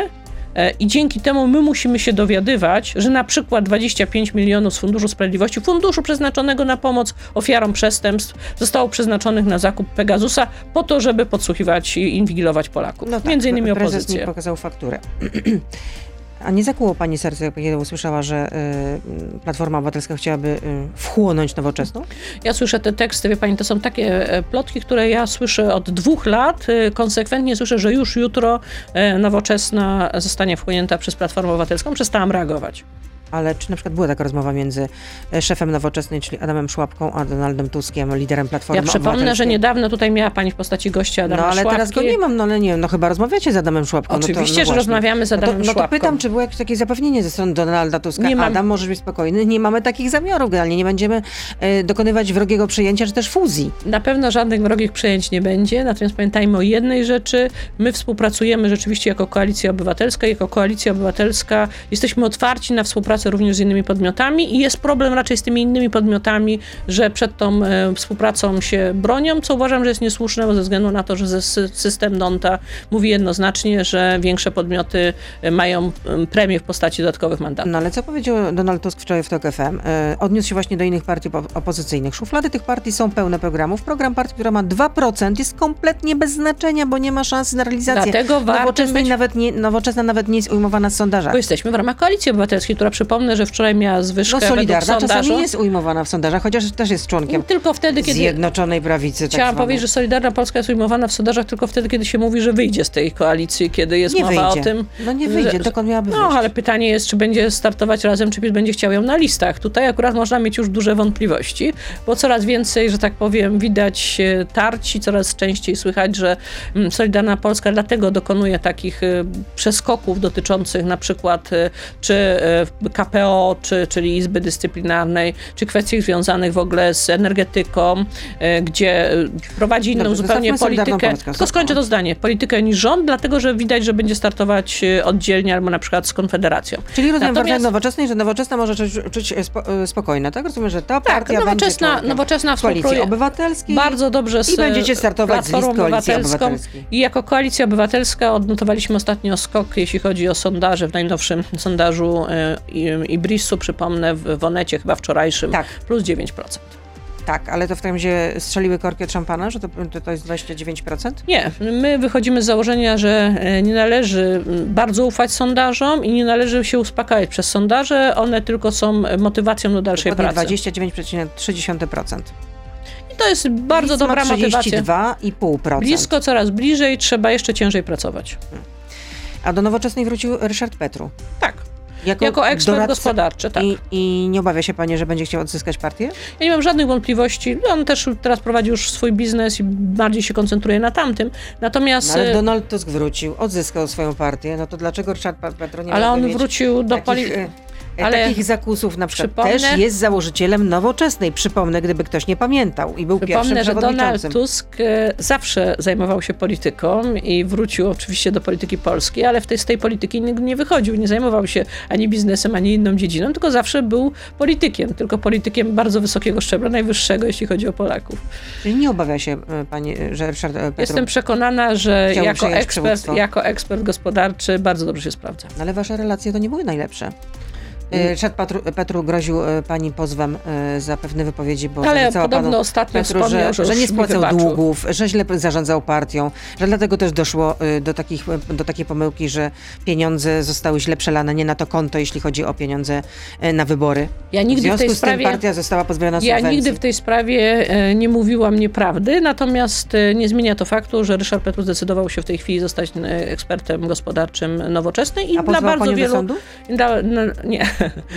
I dzięki temu my musimy się dowiadywać, że na przykład 25 milionów z Funduszu Sprawiedliwości, funduszu przeznaczonego na pomoc ofiarom przestępstw, zostało przeznaczonych na zakup Pegasusa po to, żeby podsłuchiwać i inwigilować Polaków. No tak, Między innymi opozycję. Prezes nie pokazał fakturę. A nie zakłuło pani serce, kiedy usłyszała, że y, Platforma Obywatelska chciałaby y, wchłonąć nowoczesną? Ja słyszę te teksty, wie pani, to są takie e, plotki, które ja słyszę od dwóch lat. Y, konsekwentnie słyszę, że już jutro y, nowoczesna zostanie wchłonięta przez Platformę Obywatelską. Przestałam reagować ale czy na przykład była taka rozmowa między e, szefem Nowoczesnej, czyli Adamem Szłapką, a Donaldem Tuskiem, liderem Platformy Ja przypomnę, że niedawno tutaj miała pani w postaci gościa Adama No ale Szłapki. teraz go nie mam, no ale nie no chyba rozmawiacie z Adamem Szłapką. Oczywiście, no to, no że rozmawiamy z Adamem no to, no to pytam, czy było jakieś takie zapewnienie ze strony Donalda Tuska? Nie Adam, możesz być spokojny, nie mamy takich zamiarów generalnie, nie będziemy e, dokonywać wrogiego przejęcia, czy też fuzji. Na pewno żadnych wrogich przejęć nie będzie, natomiast pamiętajmy o jednej rzeczy, my współpracujemy rzeczywiście jako Koalicja Obywatelska, jako Koalicja Obywatelska jesteśmy otwarci na współpracę współpracę również z innymi podmiotami i jest problem raczej z tymi innymi podmiotami, że przed tą e, współpracą się bronią, co uważam, że jest niesłuszne, bo ze względu na to, że system Donta mówi jednoznacznie, że większe podmioty e, mają premię w postaci dodatkowych mandatów. No ale co powiedział Donald Tusk wczoraj w TOK FM? Odniósł się właśnie do innych partii opozycyjnych. Szuflady tych partii są pełne programów. Program partii, która ma 2% jest kompletnie bez znaczenia, bo nie ma szansy na realizację. Dlatego warto być... nawet nie, nowoczesna nawet nie jest ujmowana w sondażach. Bo jesteśmy w ramach Koalicji Obywatelskiej, która przypomnę, że wczoraj miała zwyżkę no, Solidarna czasami jest ujmowana w sondażach, chociaż też jest członkiem tylko wtedy, kiedy... Zjednoczonej Prawicy. Tak Chciałam powiedzieć, że Solidarna Polska jest ujmowana w sondażach tylko wtedy, kiedy się mówi, że wyjdzie z tej koalicji, kiedy jest nie mowa wyjdzie. o tym... No nie wyjdzie, że... dokąd miałaby No, wyjść? ale pytanie jest, czy będzie startować razem, czy będzie chciał ją na listach. Tutaj akurat można mieć już duże wątpliwości, bo coraz więcej, że tak powiem, widać tarci, coraz częściej słychać, że mm, Solidarna Polska dlatego dokonuje takich y, przeskoków dotyczących na przykład y, czy KPO, czy, czyli Izby Dyscyplinarnej, czy kwestii związanych w ogóle z energetyką, gdzie prowadzi inną Dobrze, zupełnie politykę. Tylko skończę to zdanie. Politykę niż rząd, dlatego że widać, że będzie startować oddzielnie albo na przykład z Konfederacją. Czyli rozumiem Natomiast... nowoczesnej, że nowoczesna może czuć, czuć spokojna, tak? Rozumiem, że ta tak, partia nowoczesna, będzie nowoczesna Koalicji Obywatelskiej bardzo dobrze z i będziecie startować z list Obywatelskiej. I jako Koalicja Obywatelska odnotowaliśmy ostatnio skok, jeśli chodzi o sondaże w najnowszym sondażu y, Ibrisu, przypomnę, w Wonecie chyba wczorajszym, tak. plus 9%. Tak, ale to w takim razie strzeliły korki od szampana, że to, to jest 29%? Nie, my wychodzimy z założenia, że e, nie należy bardzo ufać sondażom i nie należy się uspokajać przez sondaże, one tylko są motywacją do dalszej Dokładnie pracy. 29,3%. I to jest bardzo dobra motywacja. 32,5%. Blisko, coraz bliżej, trzeba jeszcze ciężej pracować. A do nowoczesnej wrócił Ryszard Petru. Jako, jako ekspert gospodarczy, tak. I, I, nie obawia się pani, że będzie chciał odzyskać partię? Ja nie mam żadnych wątpliwości. On też teraz prowadzi już swój biznes i bardziej się koncentruje na tamtym. Natomiast... No, ale e, Donald Tusk wrócił, odzyskał swoją partię, no to dlaczego Ryszard Petro nie Ale on wrócił do polityki E, ale takich zakusów na przykład też jest założycielem nowoczesnej. Przypomnę, gdyby ktoś nie pamiętał i był przypomnę, pierwszym że Donald Tusk e, zawsze zajmował się polityką i wrócił oczywiście do polityki polskiej, ale w tej, z tej polityki nigdy nie wychodził, nie zajmował się ani biznesem, ani inną dziedziną, tylko zawsze był politykiem, tylko politykiem bardzo wysokiego szczebla, najwyższego, jeśli chodzi o Polaków. Czyli nie obawia się e, pani, że Ryszard Petru Jestem przekonana, że jako ekspert, jako ekspert gospodarczy bardzo dobrze się sprawdza. Ale wasze relacje to nie były najlepsze. Ryszard Petru, Petru groził e, pani pozwem e, za pewne wypowiedzi, bo Ale podobno ostatnio Petru, że, że, że nie spłacał długów, że źle zarządzał partią, że dlatego też doszło do, takich, do takiej pomyłki, że pieniądze zostały źle przelane nie na to konto, jeśli chodzi o pieniądze na wybory. Ja nigdy w, związku w tej z sprawie, tym partia została pozbawiona Ja nigdy w tej sprawie nie mówiłam nieprawdy, natomiast nie zmienia to faktu, że Ryszard Petru zdecydował się w tej chwili zostać ekspertem gospodarczym nowoczesnej i A dla bardzo wielu. Do sądu? Dla, no, nie.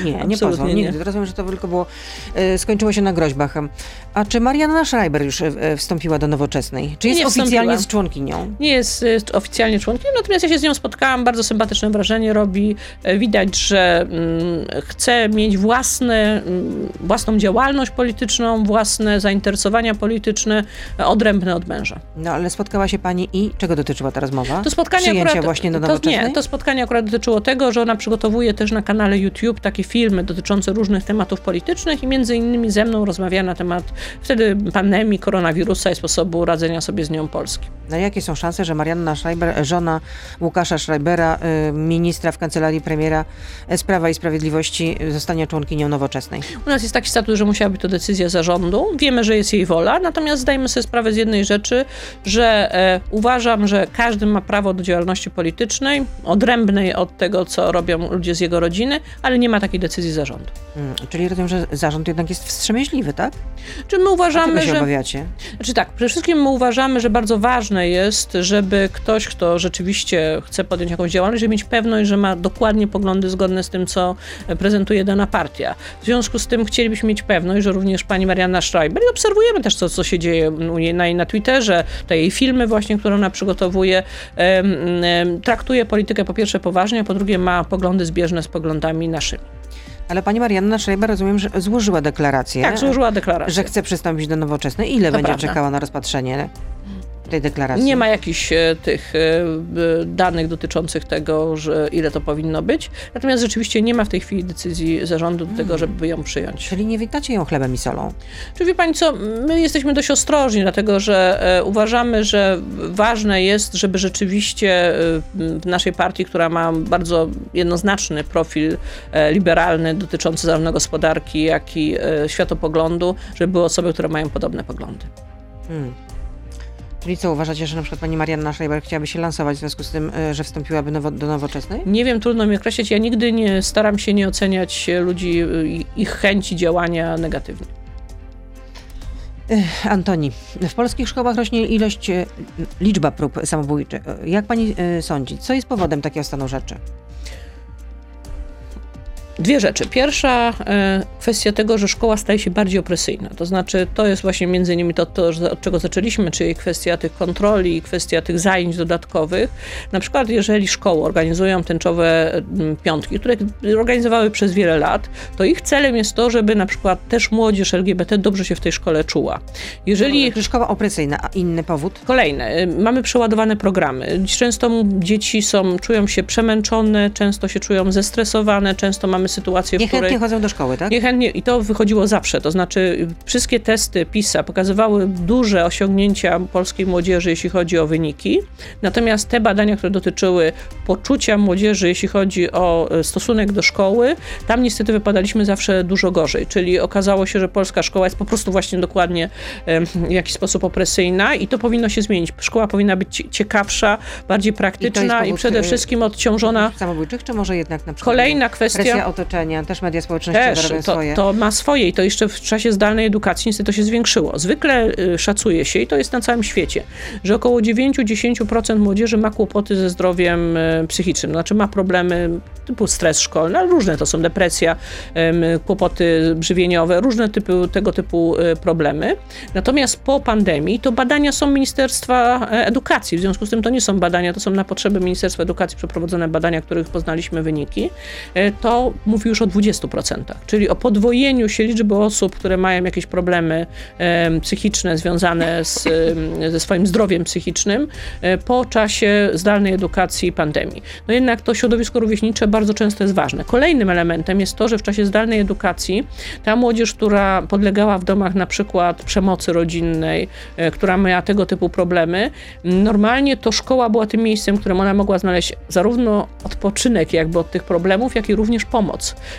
Nie, nie pozwał, nigdy. Rozumiem, że to tylko było, e, skończyło się na groźbach. A czy Marianna Schreiber już e, wstąpiła do Nowoczesnej? Czy jest nie oficjalnie z członkinią? Nie jest e, oficjalnie członkiem, natomiast ja się z nią spotkałam, bardzo sympatyczne wrażenie robi. Widać, że mm, chce mieć własne, mm, własną działalność polityczną, własne zainteresowania polityczne, odrębne od męża. No ale spotkała się pani i czego dotyczyła ta rozmowa? To spotkanie Przyjęcia akurat, właśnie do Nowoczesnej? To, nie, to spotkanie akurat dotyczyło tego, że ona przygotowuje też na kanale YouTube takie filmy dotyczące różnych tematów politycznych i między innymi ze mną rozmawia na temat wtedy pandemii, koronawirusa i sposobu radzenia sobie z nią Polski. No jakie są szanse, że Marianna Schreiber, żona Łukasza Schreibera, y, ministra w kancelarii premiera z Prawa i Sprawiedliwości, zostanie członkinią nowoczesnej? U nas jest taki status, że musiała być to decyzja zarządu. Wiemy, że jest jej wola, natomiast zdajmy sobie sprawę z jednej rzeczy, że e, uważam, że każdy ma prawo do działalności politycznej, odrębnej od tego, co robią ludzie z jego rodziny, ale nie ma takiej decyzji zarządu. Hmm, czyli rozumiem, że zarząd jednak jest wstrzemięźliwy, tak? Czy my uważamy, się że. obawiacie? Znaczy tak, przede wszystkim my uważamy, że bardzo ważne jest, żeby ktoś, kto rzeczywiście chce podjąć jakąś działalność, żeby mieć pewność, że ma dokładnie poglądy zgodne z tym, co prezentuje dana partia. W związku z tym chcielibyśmy mieć pewność, że również pani Marianna Schreiber i obserwujemy też to, co się dzieje u niej na, na Twitterze, te jej filmy właśnie, które ona przygotowuje, um, um, traktuje politykę po pierwsze poważnie, a po drugie ma poglądy zbieżne z poglądami Ale pani Marianna Schreiber, rozumiem, że złożyła deklarację. Tak, złożyła deklarację. Że chce przystąpić do nowoczesnej. Ile to będzie prawda. czekała na rozpatrzenie? Tej deklaracji. Nie ma jakichś e, tych e, danych dotyczących tego, że ile to powinno być. Natomiast rzeczywiście nie ma w tej chwili decyzji zarządu do tego, Hmm. żeby ją przyjąć. Czyli nie witacie ją chlebem i solą. Czy wie Pani co, my jesteśmy dość ostrożni, dlatego że e, uważamy, że ważne jest, żeby rzeczywiście w naszej partii, która ma bardzo jednoznaczny profil liberalny dotyczący zarówno gospodarki, jak i światopoglądu, żeby były osoby, które mają podobne poglądy. Hmm. Czyli co, uważacie, że na przykład pani Marianna Schreiber chciałaby się lansować w związku z tym, y, że wstąpiłaby nowo, do nowoczesnej? Nie wiem, trudno mi określić. Ja nigdy nie staram się nie oceniać ludzi, i ich chęci działania negatywnie. Antoni, w polskich szkołach rośnie ilość, y, liczba prób samobójczych. Jak pani sądzi, co jest powodem takiego stanu rzeczy? Dwie rzeczy. Pierwsza e, kwestia tego, że szkoła staje się bardziej opresyjna. To znaczy, to jest właśnie między innymi to, to od czego zaczęliśmy, czyli kwestia tych kontroli, kwestia tych zajęć dodatkowych. Na przykład, jeżeli szkoły organizują tęczowe mm, piątki, które organizowały przez wiele lat, to ich celem jest to, żeby na przykład też młodzież LGBT dobrze się w tej szkole czuła. Jeżeli szkoła opresyjna, a inny powód? Kolejne. y, Mamy przeładowane programy. Często dzieci są, czują się przemęczone, często się czują zestresowane, często mamy sytuację, w Niechętnie której... chodzą do szkoły, tak? Niechętnie, i to wychodziło zawsze, to znaczy wszystkie testy PISA pokazywały duże osiągnięcia polskiej młodzieży, jeśli chodzi o wyniki, natomiast te badania, które dotyczyły poczucia młodzieży, jeśli chodzi o y, stosunek do szkoły, tam niestety wypadaliśmy zawsze dużo gorzej, czyli okazało się, że polska szkoła jest po prostu właśnie dokładnie w jakiś sposób opresyjna i to powinno się zmienić. Szkoła powinna być cie- ciekawsza, bardziej praktyczna i, powód, przede wszystkim odciążona. Samobójczych, czy może jednak na przykład Kolejna kwestia. Otoczenia, też media społecznościowe Też, robią to, swoje. to ma swoje i to jeszcze w czasie zdalnej edukacji niestety to się zwiększyło. Zwykle y, szacuje się, i to jest na całym świecie, że około 9-10% młodzieży ma kłopoty ze zdrowiem y, psychicznym, znaczy ma problemy typu stres szkolny, ale różne to są, depresja, kłopoty żywieniowe, różne typy, tego typu y, problemy. Natomiast po pandemii to badania są Ministerstwa e, Edukacji, w związku z tym to nie są badania, to są na potrzeby Ministerstwa Edukacji przeprowadzone badania, których poznaliśmy wyniki, E, to mówi już o 20%, czyli o podwojeniu się liczby osób, które mają jakieś problemy em, psychiczne związane z, em, ze swoim zdrowiem psychicznym e, po czasie zdalnej edukacji i pandemii. No jednak to środowisko rówieśnicze bardzo często jest ważne. Kolejnym elementem jest to, że w czasie zdalnej edukacji ta młodzież, która podlegała w domach na przykład przemocy rodzinnej, e, która miała tego typu problemy, normalnie to szkoła była tym miejscem, w którym ona mogła znaleźć zarówno odpoczynek jakby od tych problemów, jak i również pomoc.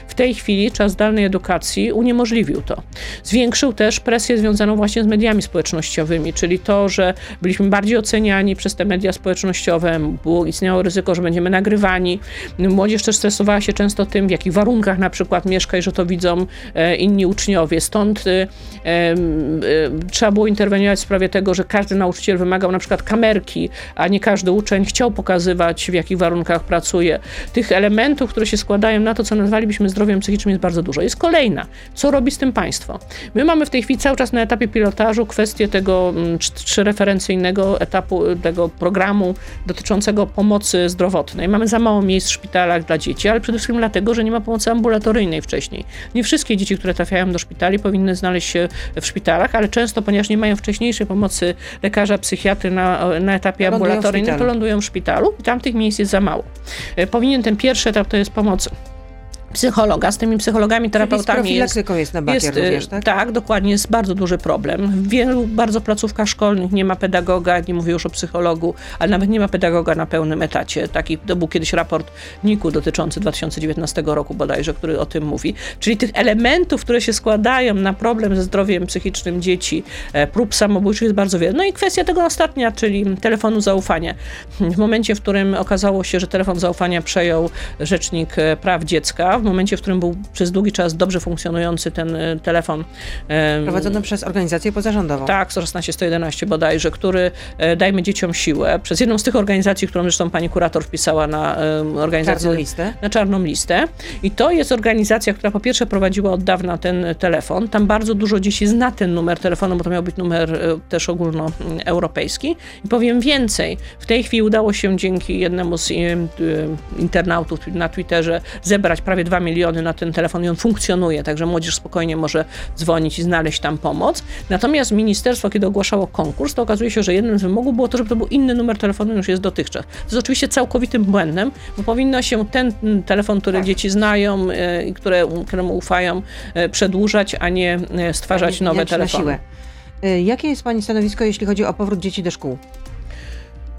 W tej chwili czas zdalnej edukacji uniemożliwił to. Zwiększył też presję związaną właśnie z mediami społecznościowymi, czyli to, że byliśmy bardziej oceniani przez te media społecznościowe, było istniało ryzyko, że będziemy nagrywani. Młodzież też stresowała się często tym, w jakich warunkach na przykład mieszka i że to widzą e, inni uczniowie. Stąd e, e, trzeba było interweniować w sprawie tego, że każdy nauczyciel wymagał na przykład kamerki, a nie każdy uczeń chciał pokazywać, w jakich warunkach pracuje. Tych elementów, które się składają na to, co nazwalibyśmy zdrowiem psychicznym, jest bardzo dużo. Jest kolejna. Co robi z tym państwo? My mamy w tej chwili cały czas na etapie pilotażu kwestię tego mm, trz- trzyreferencyjnego etapu y, tego programu dotyczącego pomocy zdrowotnej. Mamy za mało miejsc w szpitalach dla dzieci, ale przede wszystkim dlatego, że nie ma pomocy ambulatoryjnej wcześniej. Nie wszystkie dzieci, które trafiają do szpitali, powinny znaleźć się w szpitalach, ale często, ponieważ nie mają wcześniejszej pomocy lekarza, psychiatry na, na etapie Lądują ambulatoryjnym, to lądują w szpitalu i tam tych miejsc jest za mało. E, Powinien ten pierwszy etap to jest pomoc psychologa. Z tymi psychologami, Czyli z terapeutami jest profilaktyką jest na bakier jest, y, również, tak? tak, dokładnie, jest bardzo duży problem. W wielu bardzo placówkach szkolnych nie ma pedagoga, nie mówię już o psychologu, ale nawet nie ma pedagoga na pełnym etacie. Taki, to był kiedyś raport NIK-u dotyczący 2019 roku bodajże, który o tym mówi. Czyli tych elementów, które się składają na problem ze zdrowiem psychicznym dzieci, e, prób samobójczych jest bardzo wiele. No i kwestia tego ostatnia, czyli telefonu zaufania. W momencie, w którym okazało się, że telefon zaufania przejął Rzecznik e, Praw Dziecka, w momencie, w którym był przez długi czas dobrze funkcjonujący ten e, telefon, em, Prowadzono przez organizację pozarządową. tak, 16 111 bodajże, który e, Dajmy Dzieciom Siłę, przez jedną z tych organizacji, którą zresztą pani kurator wpisała na organizację Czarną listę. na czarną listę. I to jest organizacja, która po pierwsze prowadziła od dawna ten telefon. Tam bardzo dużo dzieci zna ten numer telefonu, bo to miał być numer e, też ogólnoeuropejski. I powiem więcej. W tej chwili udało się dzięki jednemu z e, e, internautów na Twitterze zebrać prawie 2 miliony na ten telefon i on funkcjonuje, także młodzież spokojnie może dzwonić i znaleźć tam pomoc. Natomiast ministerstwo, kiedy ogłaszało konkurs, to okazuje się, że jednym z wymogów było to, żeby to był inny numer telefonu niż jest dotychczas. To jest oczywiście całkowitym błędem, bo powinno się ten telefon, który dzieci znają e, i które, któremu ufają, e, przedłużać, a nie e, stwarzać nowe telefony. Jakie jest Pani stanowisko, jeśli chodzi o powrót dzieci do szkół?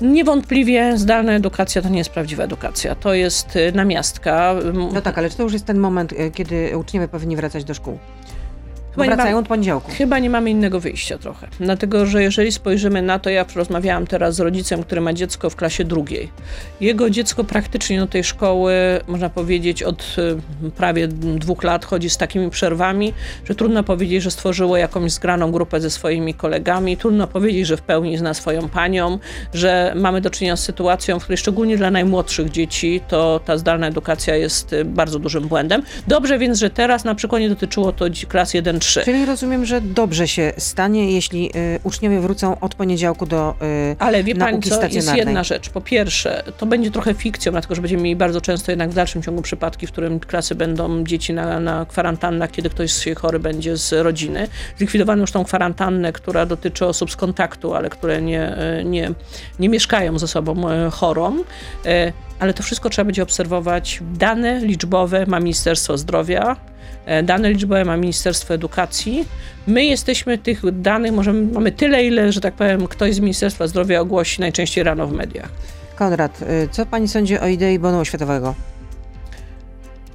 Niewątpliwie zdalna edukacja to nie jest prawdziwa edukacja, to jest namiastka. No tak, ale czy to już jest ten moment, kiedy uczniowie powinni wracać do szkół? Chyba wracają ma, od poniedziałku. Chyba nie mamy innego wyjścia trochę. Dlatego, że jeżeli spojrzymy na to, ja rozmawiałam teraz z rodzicem, który ma dziecko w klasie drugiej. Jego dziecko praktycznie do tej szkoły, można powiedzieć, od y, prawie dwóch lat chodzi z takimi przerwami, że trudno powiedzieć, że stworzyło jakąś zgraną grupę ze swoimi kolegami. Trudno powiedzieć, że w pełni zna swoją panią, że mamy do czynienia z sytuacją, w której szczególnie dla najmłodszych dzieci to ta zdalna edukacja jest y, bardzo dużym błędem. Dobrze więc, że teraz na przykład nie dotyczyło to klas 1 3. Czyli rozumiem, że dobrze się stanie, jeśli y, uczniowie wrócą od poniedziałku do y, Ale wie pani co, jest jedna rzecz. Po pierwsze, to będzie trochę fikcją, dlatego że będziemy mieli bardzo często jednak w dalszym ciągu przypadki, w którym klasy będą dzieci na, na kwarantannach, kiedy ktoś chory będzie z rodziny. Zlikwidowano już tą kwarantannę, która dotyczy osób z kontaktu, ale które nie, y, nie, nie mieszkają ze sobą y, chorą y, ale to wszystko trzeba będzie obserwować. Dane liczbowe ma Ministerstwo Zdrowia, E, dane liczbowe ma Ministerstwo Edukacji. My jesteśmy tych danych, możemy, mamy tyle, ile, że tak powiem, ktoś z Ministerstwa Zdrowia ogłosi najczęściej rano w mediach. Konrad, y, co pani sądzi o idei bonu oświatowego?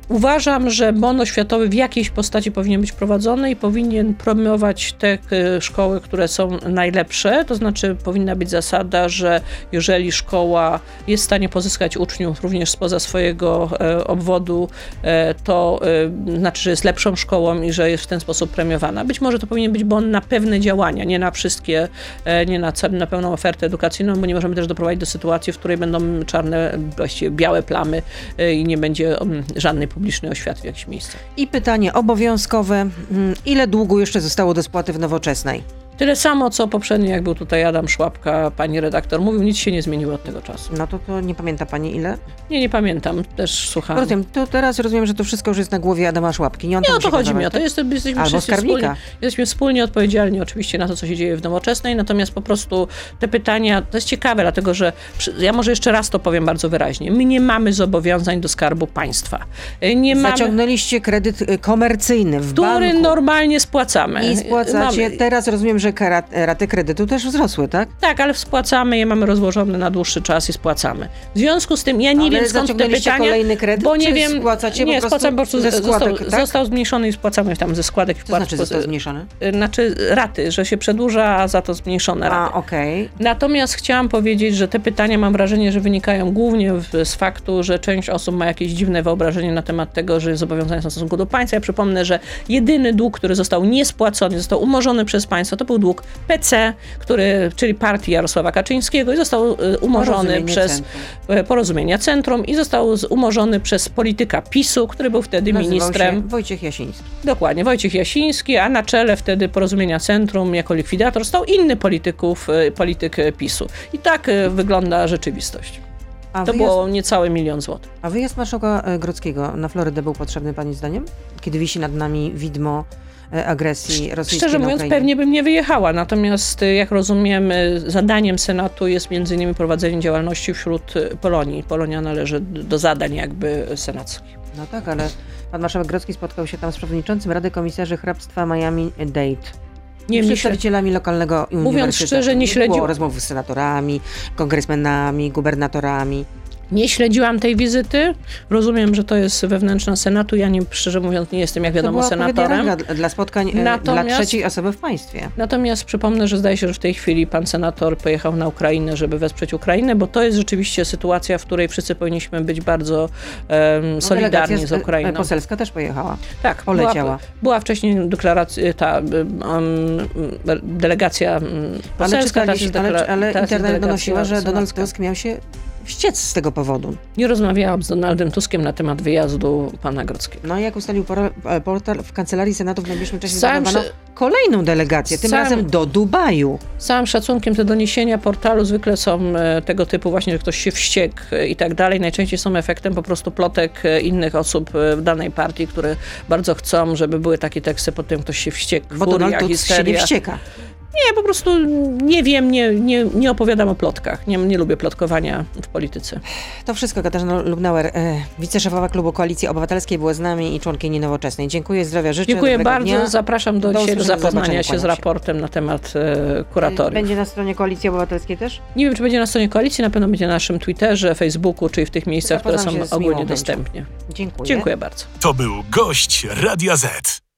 Uważam, że bon oświatowy w jakiejś postaci powinien być prowadzony i powinien promować te e, szkoły, które są najlepsze. To znaczy, powinna być zasada, że jeżeli szkoła jest w stanie pozyskać uczniów również spoza swojego e, obwodu, e, to znaczy, że jest lepszą szkołą i że jest w ten sposób premiowana. Być może to powinien być bon na pewne działania, nie na wszystkie, nie na, na pełną ofertę edukacyjną, bo nie możemy też doprowadzić do sytuacji, w której będą czarne, właściwie białe plamy i nie będzie mm, żadnej publicznej oświaty w jakichś miejscach. I pytanie obowiązkowe. Mm, ile długu jeszcze zostało do spłaty w nowoczesnej? Tyle samo, co poprzednio, jak był tutaj Adam Szłapka, pani redaktor mówił, nic się nie zmieniło od tego czasu. No to, to nie pamięta pani ile? Nie, nie pamiętam, też słucham. Rozumiem, to teraz rozumiem, że to wszystko już jest na głowie Adama Szłapki. Nie, on nie o to chodzi mi, o to jest, jesteśmy Albo. Wspólnie, jesteśmy wspólnie odpowiedzialni oczywiście na to, co się dzieje w nowoczesnej, natomiast po prostu te pytania, to jest ciekawe, dlatego że ja może jeszcze raz to powiem bardzo wyraźnie. My nie mamy zobowiązań do Skarbu Państwa. Nie Zaciągnęliście mamy, kredyt y, komercyjny w który banku. normalnie spłacamy. I spłacacie. Mamy. Teraz rozumiem, że raty raty kredytu też wzrosły, tak? Tak, ale spłacamy je, mamy rozłożone na dłuższy czas i spłacamy. W związku z tym ja nie ale wiem skąd te pytania, kolejny kredyt, bo nie wiem, spłacacie nie, po spłacamy po prostu ze składek, został, tak? został zmniejszony i spłacamy tam ze składek. Co znaczy został zmniejszony? Y, znaczy raty, że się przedłuża, a za to zmniejszone raty. A, okej. Okay. Natomiast chciałam powiedzieć, że te pytania mam wrażenie, że wynikają głównie z faktu, że część osób ma jakieś dziwne wyobrażenie na temat tego, że zobowiązania są w stosunku do państwa. Ja przypomnę, że jedyny dług, który został niespłacony, został umorzony przez państwo, to był dług PC, który, czyli partii Jarosława Kaczyńskiego i został y, umorzony przez centrum. Y, porozumienia centrum i został umorzony przez polityka PiSu, który był wtedy Nazywał ministrem. Wojciech Jasiński. Dokładnie, Wojciech Jasiński, a na czele wtedy porozumienia centrum jako likwidator stał inny polityków, y, polityk PiSu. I tak wygląda rzeczywistość. A to wyjazd... było niecały milion złotych. A wyjazd marszałka Grodzkiego na Florydę był potrzebny Pani zdaniem? Kiedy wisi nad nami widmo agresji rosyjskiej Szczerze mówiąc, pewnie bym nie wyjechała. Natomiast, e, jak rozumiem, e, zadaniem Senatu jest między innymi prowadzenie działalności wśród Polonii. Polonia należy do zadań jakby senackich. No tak, ale pan marszałek Grodzki spotkał się tam z przewodniczącym Rady Komisarzy Hrabstwa Miami-Dade. Nie, przedstawicielami lokalnego Mówiąc szczerze, nie śledziłam. rozmów z senatorami, kongresmenami, gubernatorami. Nie śledziłam tej wizyty. Rozumiem, że to jest wewnętrzna Senatu. Ja nie, szczerze mówiąc, nie jestem, jak wiadomo, to senatorem. Dla spotkań e, natomiast, dla trzeciej osoby w państwie. Natomiast przypomnę, że zdaje się, że w tej chwili pan senator pojechał na Ukrainę, żeby wesprzeć Ukrainę, bo to jest rzeczywiście sytuacja, w której wszyscy powinniśmy być bardzo um, solidarni z Ukrainą. Poselska też pojechała. Tak, poleciała. Była, była wcześniej deklaracja, ta um, delegacja poselska. Ale, ale, ale internet donosiła, że Donald Tusk miał się wściec z tego powodu. Nie rozmawiałam z Donaldem Tuskiem na temat wyjazdu pana Grodzkiego. No i jak ustalił por- portal, w Kancelarii Senatu w najbliższym czasie Z całym zaplanowano sze- kolejną delegację, tym całym- razem do Dubaju. Z całym szacunkiem te doniesienia portalu zwykle są e, tego typu właśnie, że ktoś się wściekł e, i tak dalej. Najczęściej są efektem po prostu plotek e, innych osób e, w danej partii, które bardzo chcą, żeby były takie teksty pod tym, ktoś się wściekł, Bo Donald Tusk się nie wścieka. Nie, po prostu nie wiem, nie, nie, nie opowiadam o plotkach. Nie, nie lubię plotkowania w polityce. To wszystko. Katarzyna Lubnauer, e, wiceszefowa klubu Koalicji Obywatelskiej, była z nami i członkini Nowoczesnej. Dziękuję, zdrowia życzę. Dziękuję bardzo. Dnia. Zapraszam do, Do do zapoznania się z raportem na temat e, kuratoriów. Będzie na stronie Koalicji Obywatelskiej też? Nie wiem, czy będzie na stronie koalicji, na pewno będzie na naszym Twitterze, Facebooku, czyli w tych miejscach, które są ogólnie dostępne. Dziękuję. Dziękuję bardzo. To był gość Radia Z.